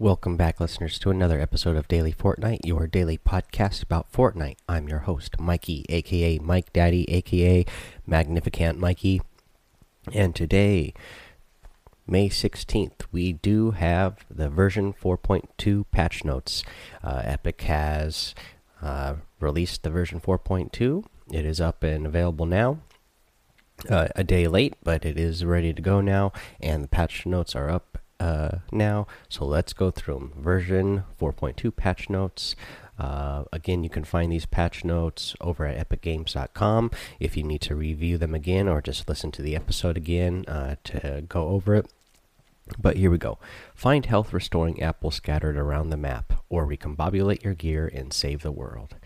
Welcome back, listeners, to another episode of Daily Fortnite, your daily podcast about Fortnite. I'm your host, Mikey, aka Mike Daddy, aka Magnificent Mikey. And today, May 16th, we do have the version 4.2 patch notes. Uh, Epic has uh, released the version 4.2, it is up and available now. Uh, a day late, but it is ready to go now, and the patch notes are up uh, now. So let's go through them. Version 4.2 patch notes. Uh, again, you can find these patch notes over at epicgames.com if you need to review them again or just listen to the episode again uh, to go over it. But here we go. Find health restoring apples scattered around the map, or recombobulate your gear and save the world.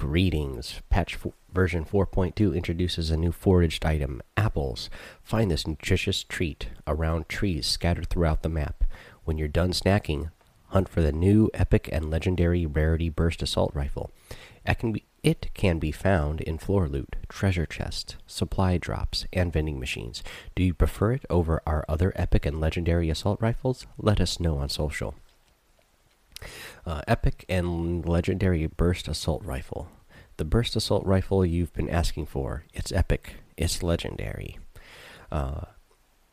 Greetings. Patch version 4.2 introduces a new foraged item, apples. Find this nutritious treat around trees scattered throughout the map. When you're done snacking, hunt for the new epic and legendary rarity burst assault rifle. It can be, it can be found in floor loot, treasure chests, supply drops, and vending machines. Do you prefer it over our other epic and legendary assault rifles? Let us know on social. Uh, epic and legendary burst assault rifle. The burst assault rifle you've been asking for. It's epic. It's legendary. Uh,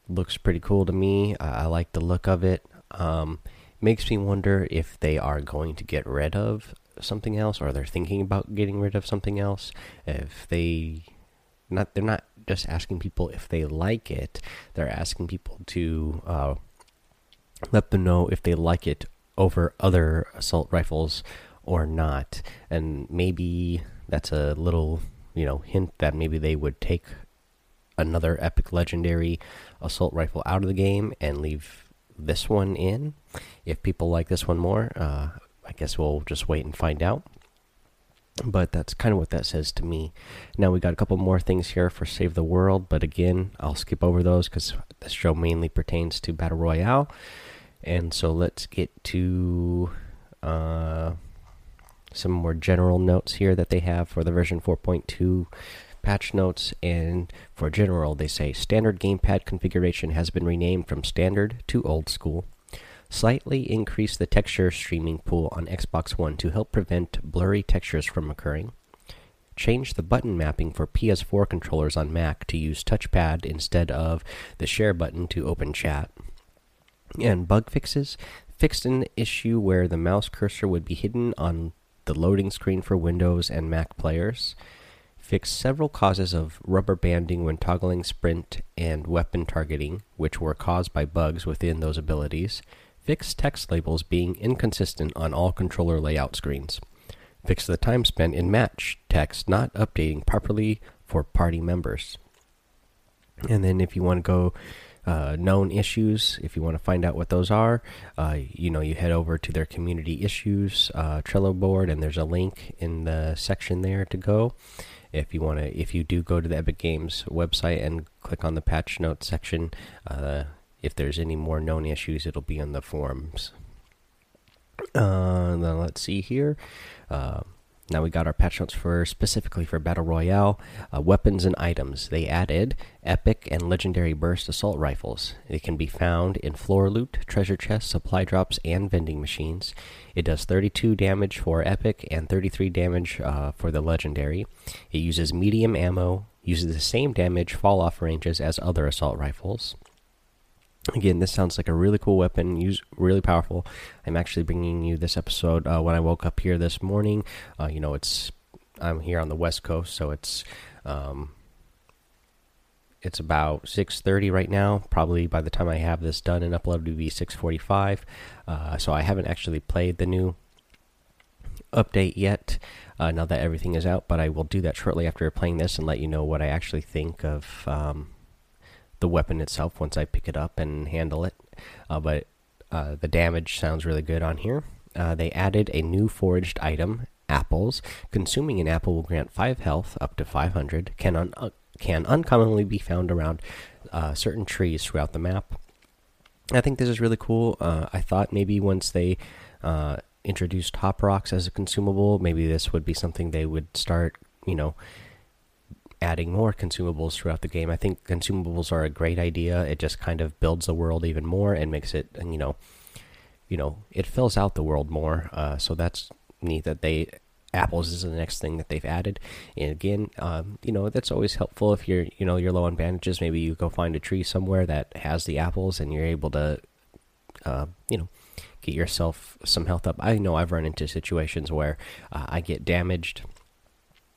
looks pretty cool to me. I, I like the look of it. Um, makes me wonder if they are going to get rid of something else, or they're thinking about getting rid of something else. If they not, they're not just asking people if they like it. They're asking people to uh, let them know if they like it over other assault rifles or not. And maybe that's a little, you know, hint that maybe they would take another epic legendary assault rifle out of the game and leave this one in. If people like this one more, uh, I guess we'll just wait and find out. But that's kind of what that says to me. Now we got a couple more things here for Save the World, but again, I'll skip over those because this show mainly pertains to Battle Royale. And so let's get to uh, some more general notes here that they have for the version 4.2 patch notes. And for general, they say standard gamepad configuration has been renamed from standard to old school. Slightly increase the texture streaming pool on Xbox One to help prevent blurry textures from occurring. Change the button mapping for PS4 controllers on Mac to use touchpad instead of the share button to open chat and bug fixes fixed an issue where the mouse cursor would be hidden on the loading screen for Windows and Mac players. Fixed several causes of rubber banding when toggling sprint and weapon targeting, which were caused by bugs within those abilities. Fixed text labels being inconsistent on all controller layout screens. Fix the time spent in match text not updating properly for party members. And then if you want to go uh, known issues. If you want to find out what those are, uh, you know, you head over to their community issues uh, Trello board, and there's a link in the section there to go. If you want to, if you do go to the Epic Games website and click on the patch notes section, uh, if there's any more known issues, it'll be in the forums. Uh, then let's see here. Now we got our patch notes for specifically for Battle Royale uh, weapons and items. They added epic and legendary burst assault rifles. It can be found in floor loot, treasure chests, supply drops, and vending machines. It does 32 damage for epic and 33 damage uh, for the legendary. It uses medium ammo, uses the same damage fall off ranges as other assault rifles. Again, this sounds like a really cool weapon, use really powerful. I'm actually bringing you this episode uh, when I woke up here this morning. Uh, you know, it's I'm here on the West Coast, so it's um, it's about 6:30 right now. Probably by the time I have this done and uploaded, to be 6:45. Uh, so I haven't actually played the new update yet. Uh, now that everything is out, but I will do that shortly after playing this and let you know what I actually think of. Um, the weapon itself once I pick it up and handle it. Uh, but uh, the damage sounds really good on here. Uh, they added a new foraged item, apples. Consuming an apple will grant 5 health up to 500. Can, un uh, can uncommonly be found around uh, certain trees throughout the map. I think this is really cool. Uh, I thought maybe once they introduced hop rocks as a consumable, maybe this would be something they would start, you know, adding more consumables throughout the game. I think consumables are a great idea. It just kind of builds the world even more and makes it, you know, you know it fills out the world more. Uh, so that's neat that they apples is the next thing that they've added. And again, um, you know that's always helpful if you're you know you're low on bandages. Maybe you go find a tree somewhere that has the apples, and you're able to uh, you know get yourself some health up. I know I've run into situations where uh, I get damaged.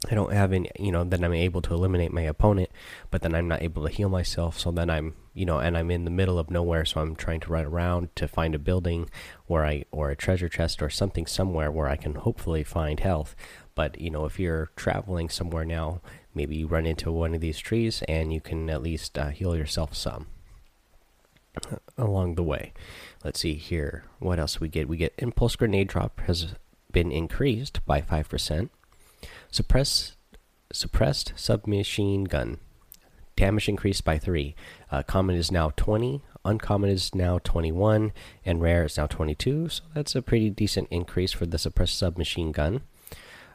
I don't have any, you know, then I'm able to eliminate my opponent, but then I'm not able to heal myself. So then I'm, you know, and I'm in the middle of nowhere. So I'm trying to run around to find a building where I, or a treasure chest or something somewhere where I can hopefully find health. But, you know, if you're traveling somewhere now, maybe you run into one of these trees and you can at least uh, heal yourself some along the way. Let's see here. What else we get? We get impulse grenade drop has been increased by 5%. Suppress, suppressed submachine gun damage increased by 3. Uh, common is now 20, uncommon is now 21, and rare is now 22. So that's a pretty decent increase for the suppressed submachine gun.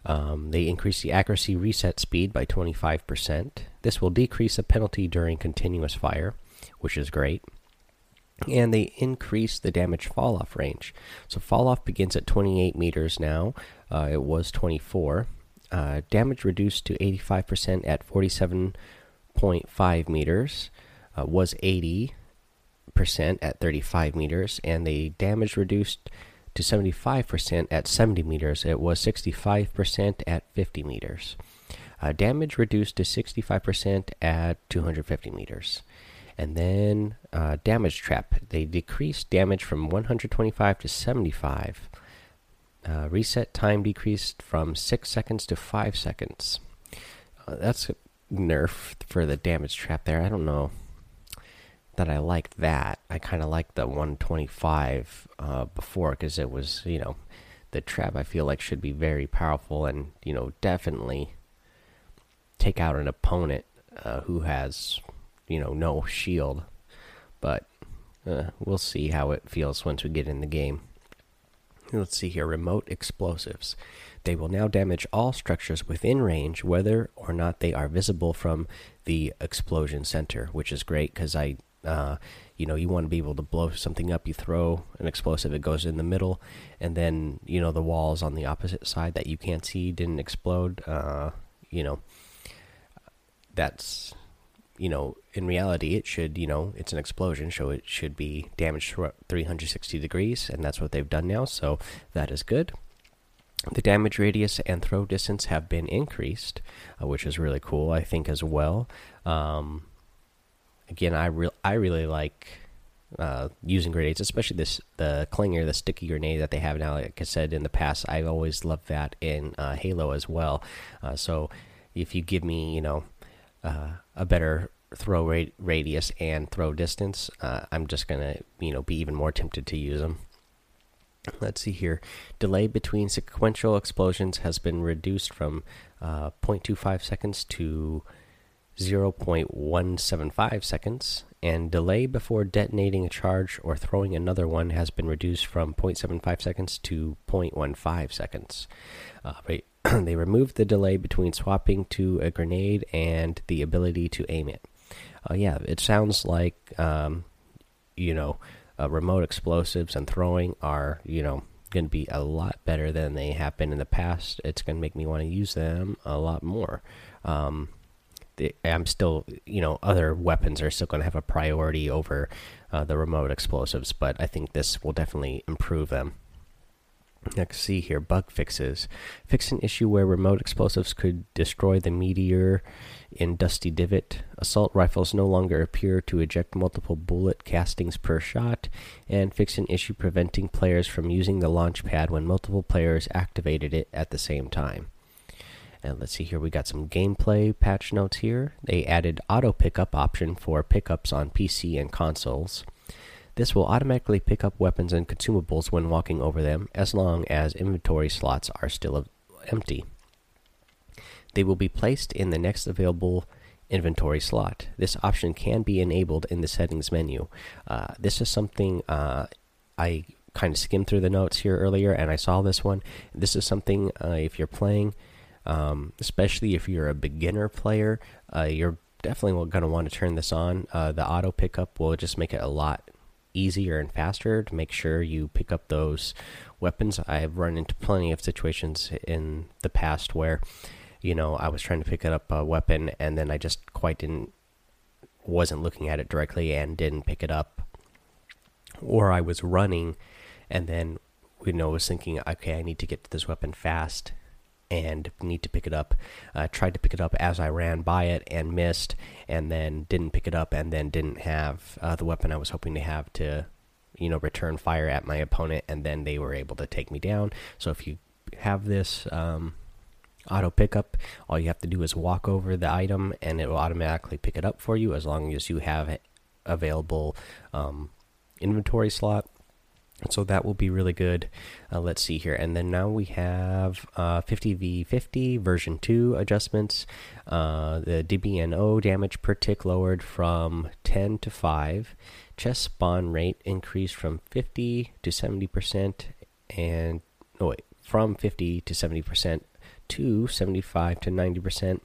Um, they increase the accuracy reset speed by 25%. This will decrease the penalty during continuous fire, which is great and they increase the damage fall off range. So fall off begins at 28 meters now. Uh, it was 24. Uh, damage reduced to 85% at 47.5 meters. Uh, was 80% at 35 meters, and the damage reduced to 75% at 70 meters. It was 65% at 50 meters. Uh, damage reduced to 65% at 250 meters. And then uh, damage trap. They decreased damage from 125 to 75. Uh, reset time decreased from 6 seconds to 5 seconds. Uh, that's a nerf for the damage trap there. I don't know that I liked that. I kind of liked the 125 uh, before because it was, you know, the trap I feel like should be very powerful and, you know, definitely take out an opponent uh, who has you know no shield, but uh, we'll see how it feels once we get in the game. Let's see here. Remote explosives. They will now damage all structures within range, whether or not they are visible from the explosion center, which is great because I, uh, you know, you want to be able to blow something up. You throw an explosive, it goes in the middle, and then you know the walls on the opposite side that you can't see didn't explode. Uh, you know, that's you know, in reality, it should, you know, it's an explosion, so it should be damaged 360 degrees, and that's what they've done now, so that is good. The damage radius and throw distance have been increased, uh, which is really cool, I think, as well. Um, again, I, re I really like uh, using grenades, especially this the clinger, the sticky grenade that they have now. Like I said in the past, I always loved that in uh, Halo as well. Uh, so if you give me, you know, uh, a better throw rate, radius and throw distance, uh, I'm just gonna you know be even more tempted to use them. Let's see here. Delay between sequential explosions has been reduced from uh, 0.25 seconds to 0.175 seconds, and delay before detonating a charge or throwing another one has been reduced from 0.75 seconds to 0.15 seconds. Uh, they removed the delay between swapping to a grenade and the ability to aim it. Uh, yeah, it sounds like um, you know uh, remote explosives and throwing are you know going to be a lot better than they have been in the past. It's going to make me want to use them a lot more. Um, I'm still, you know, other weapons are still going to have a priority over uh, the remote explosives, but I think this will definitely improve them. Let's see here bug fixes. Fix an issue where remote explosives could destroy the meteor in Dusty Divot. Assault rifles no longer appear to eject multiple bullet castings per shot. And fix an issue preventing players from using the launch pad when multiple players activated it at the same time. And let's see here, we got some gameplay patch notes here. They added auto pickup option for pickups on PC and consoles. This will automatically pick up weapons and consumables when walking over them, as long as inventory slots are still empty. They will be placed in the next available inventory slot. This option can be enabled in the settings menu. Uh, this is something uh, I kind of skimmed through the notes here earlier and I saw this one. This is something uh, if you're playing, um, especially if you're a beginner player, uh, you're definitely going to want to turn this on. Uh, the auto pickup will just make it a lot easier and faster to make sure you pick up those weapons. I've run into plenty of situations in the past where, you know, I was trying to pick up a weapon and then I just quite didn't, wasn't looking at it directly and didn't pick it up. Or I was running and then, you know, was thinking, okay, I need to get to this weapon fast and need to pick it up. Uh, tried to pick it up as I ran by it and missed, and then didn't pick it up, and then didn't have uh, the weapon I was hoping to have to, you know, return fire at my opponent, and then they were able to take me down. So if you have this um, auto pickup, all you have to do is walk over the item, and it will automatically pick it up for you as long as you have available um, inventory slot so that will be really good. Uh, let's see here. And then now we have uh, 50v50 version 2 adjustments. Uh, the DBNO damage per tick lowered from 10 to 5. Chest spawn rate increased from 50 to 70%. And, no, wait, from 50 to 70% to 75 to 90%.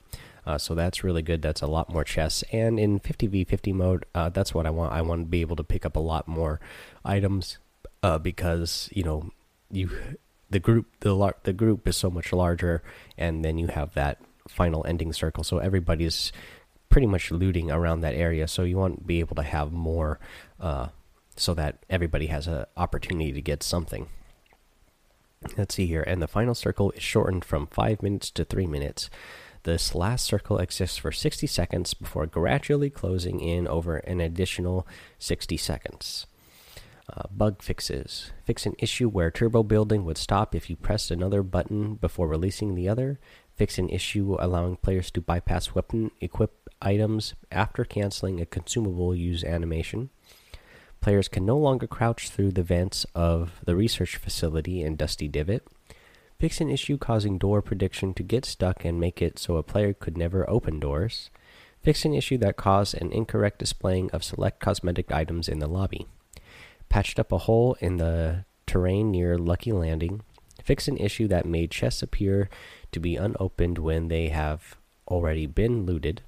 Uh, so that's really good. That's a lot more chests. And in 50v50 mode, uh, that's what I want. I want to be able to pick up a lot more items uh, because you know you the group the the group is so much larger, and then you have that final ending circle. So everybody's pretty much looting around that area. So you want to be able to have more, uh, so that everybody has an opportunity to get something. Let's see here, and the final circle is shortened from five minutes to three minutes. This last circle exists for 60 seconds before gradually closing in over an additional 60 seconds. Uh, bug fixes. Fix an issue where turbo building would stop if you pressed another button before releasing the other. Fix an issue allowing players to bypass weapon equip items after canceling a consumable use animation. Players can no longer crouch through the vents of the research facility in Dusty Divot. Fix an issue causing door prediction to get stuck and make it so a player could never open doors. Fix an issue that caused an incorrect displaying of select cosmetic items in the lobby patched up a hole in the terrain near Lucky Landing, fixed an issue that made chests appear to be unopened when they have already been looted,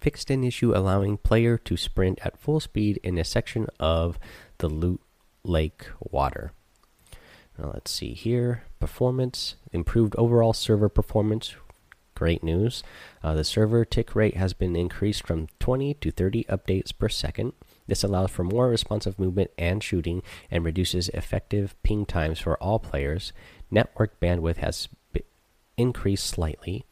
fixed an issue allowing player to sprint at full speed in a section of the loot lake water. Now let's see here. Performance improved overall server performance. Great news. Uh, the server tick rate has been increased from 20 to 30 updates per second. This allows for more responsive movement and shooting and reduces effective ping times for all players. Network bandwidth has increased slightly.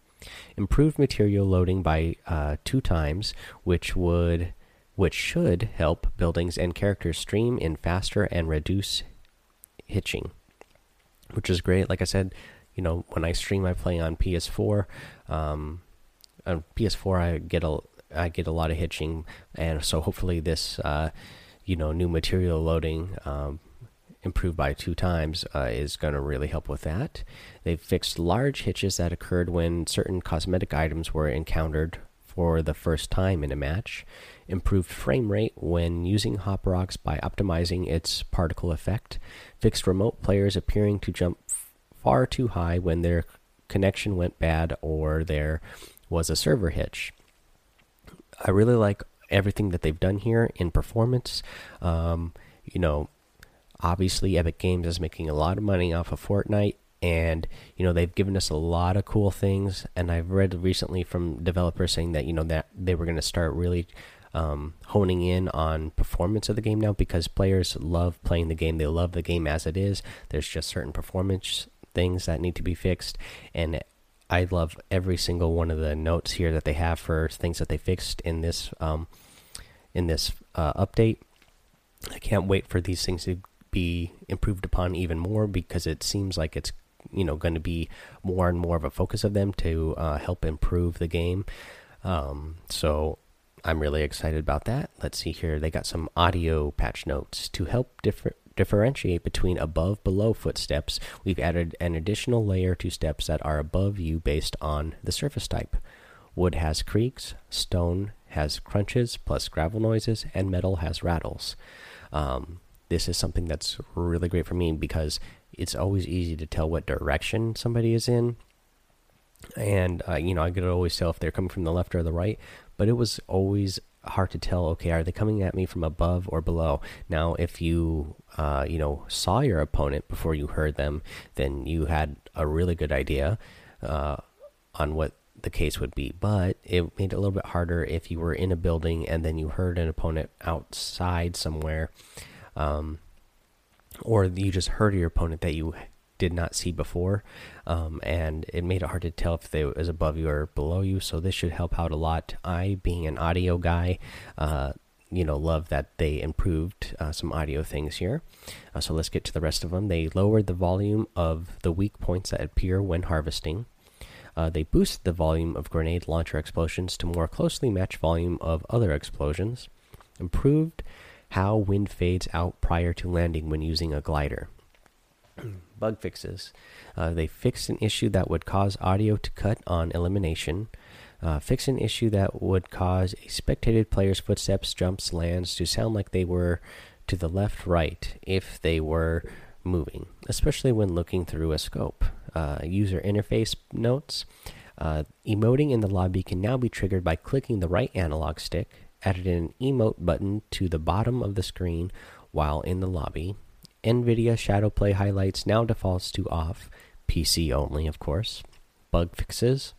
Improved material loading by uh, two times, which would which should help buildings and characters stream in faster and reduce hitching, which is great. Like I said, you know, when I stream, I play on PS4. Um, on PS4, I get a I get a lot of hitching, and so hopefully this, uh, you know, new material loading. Um, improved by two times uh, is going to really help with that. They've fixed large hitches that occurred when certain cosmetic items were encountered for the first time in a match. Improved frame rate when using Hop Rocks by optimizing its particle effect. Fixed remote players appearing to jump far too high when their connection went bad or there was a server hitch. I really like everything that they've done here in performance. Um, you know, obviously, Epic Games is making a lot of money off of Fortnite, and you know they've given us a lot of cool things. And I've read recently from developers saying that you know that they were going to start really um, honing in on performance of the game now because players love playing the game. They love the game as it is. There's just certain performance things that need to be fixed, and I love every single one of the notes here that they have for things that they fixed in this um, in this uh, update. I can't wait for these things to be improved upon even more because it seems like it's you know going to be more and more of a focus of them to uh, help improve the game. Um, so I'm really excited about that. Let's see here. They got some audio patch notes to help different differentiate between above below footsteps, we've added an additional layer to steps that are above you based on the surface type. Wood has creaks, stone has crunches plus gravel noises, and metal has rattles. Um, this is something that's really great for me because it's always easy to tell what direction somebody is in. And, uh, you know, I could always tell if they're coming from the left or the right, but it was always hard to tell. Okay, are they coming at me from above or below? Now, if you uh, you know saw your opponent before you heard them, then you had a really good idea uh, on what the case would be. But it made it a little bit harder if you were in a building and then you heard an opponent outside somewhere, um, or you just heard your opponent that you did not see before, um, and it made it hard to tell if they was above you or below you. So this should help out a lot. I, being an audio guy, uh, you know, love that they improved uh, some audio things here. Uh, so let's get to the rest of them. They lowered the volume of the weak points that appear when harvesting. Uh, they boosted the volume of grenade launcher explosions to more closely match volume of other explosions. Improved how wind fades out prior to landing when using a glider. Bug fixes. Uh, they fixed an issue that would cause audio to cut on elimination. Uh, fix an issue that would cause a spectated player's footsteps, jumps, lands to sound like they were to the left, right if they were moving, especially when looking through a scope. Uh, user interface notes. Uh, emoting in the lobby can now be triggered by clicking the right analog stick. Added an emote button to the bottom of the screen while in the lobby. NVIDIA Shadowplay highlights now defaults to off, PC only, of course. Bug fixes.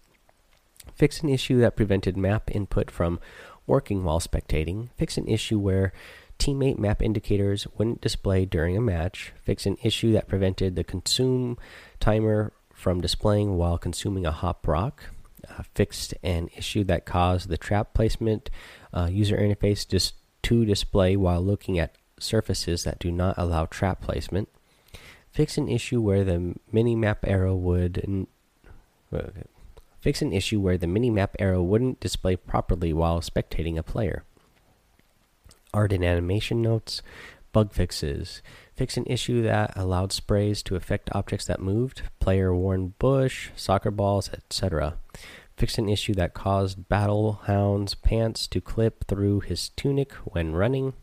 Fix an issue that prevented map input from working while spectating. Fix an issue where teammate map indicators wouldn't display during a match. Fix an issue that prevented the consume timer from displaying while consuming a hop rock. Uh, fixed an issue that caused the trap placement uh, user interface to display while looking at surfaces that do not allow trap placement. Fix an issue where the mini map arrow would fix an issue where the mini map arrow wouldn't display properly while spectating a player. Art and animation notes, bug fixes. Fix an issue that allowed sprays to affect objects that moved, player worn bush, soccer balls, etc. Fix an issue that caused Battle Hound's pants to clip through his tunic when running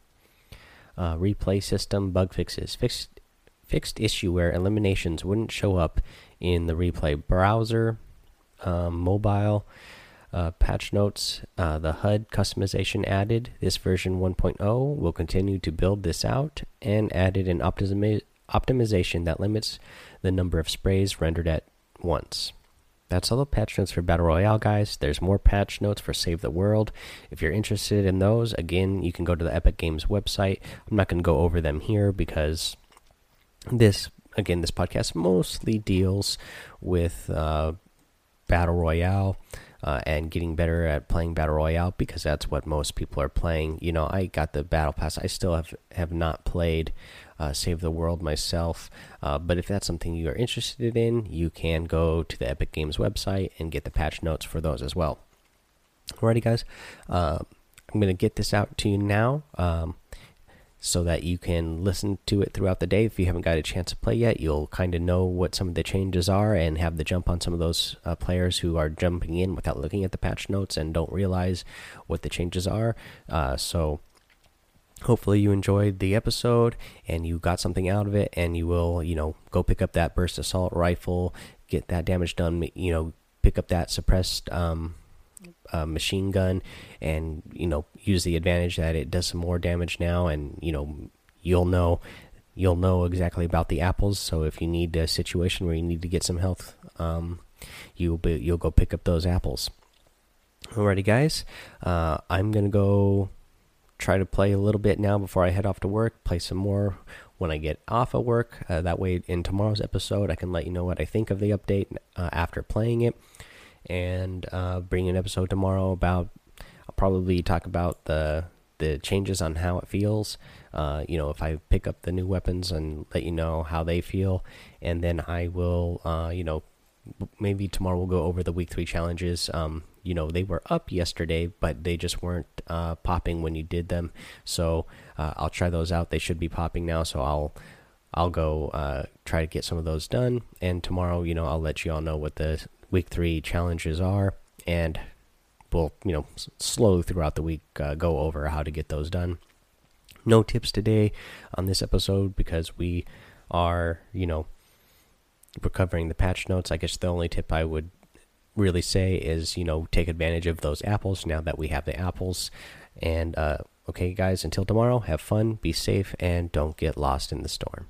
uh, replay system bug fixes. Fixed fixed issue where eliminations wouldn't show up in the replay browser, um, mobile. Uh, patch notes uh, the HUD customization added. This version 1.0 will continue to build this out and added an optimi optimization that limits the number of sprays rendered at once. That's all the patch notes for Battle Royale, guys. There's more patch notes for Save the World. If you're interested in those, again, you can go to the Epic Games website. I'm not going to go over them here because this, again, this podcast mostly deals with uh, Battle Royale. Uh, and getting better at playing battle royale because that's what most people are playing. You know, I got the battle pass. I still have have not played uh, Save the World myself. Uh, but if that's something you are interested in, you can go to the Epic Games website and get the patch notes for those as well. Alrighty, guys. Uh, I'm going to get this out to you now. Um, so that you can listen to it throughout the day. If you haven't got a chance to play yet, you'll kind of know what some of the changes are and have the jump on some of those uh, players who are jumping in without looking at the patch notes and don't realize what the changes are. Uh, so hopefully you enjoyed the episode and you got something out of it and you will you know go pick up that burst assault rifle get that damage done you know pick up that suppressed um, uh, machine gun and you know use the advantage that it does some more damage now and you know you'll know you'll know exactly about the apples. So if you need a situation where you need to get some health um, you'll be you'll go pick up those apples. Alrighty guys. Uh, i'm gonna go try to play a little bit now before I head off to work. Play some more when I get off of work. Uh, that way, in tomorrow's episode, I can let you know what I think of the update uh, after playing it, and uh, bring an episode tomorrow about. I'll probably talk about the the changes on how it feels. Uh, you know, if I pick up the new weapons and let you know how they feel, and then I will, uh, you know, maybe tomorrow we'll go over the week three challenges. Um, you know they were up yesterday, but they just weren't uh, popping when you did them. So uh, I'll try those out. They should be popping now. So I'll I'll go uh, try to get some of those done. And tomorrow, you know, I'll let you all know what the week three challenges are, and we'll you know slowly throughout the week uh, go over how to get those done. No tips today on this episode because we are you know recovering the patch notes. I guess the only tip I would really say is you know take advantage of those apples now that we have the apples And uh, okay, guys, until tomorrow, have fun, be safe, and don't get lost in the storm.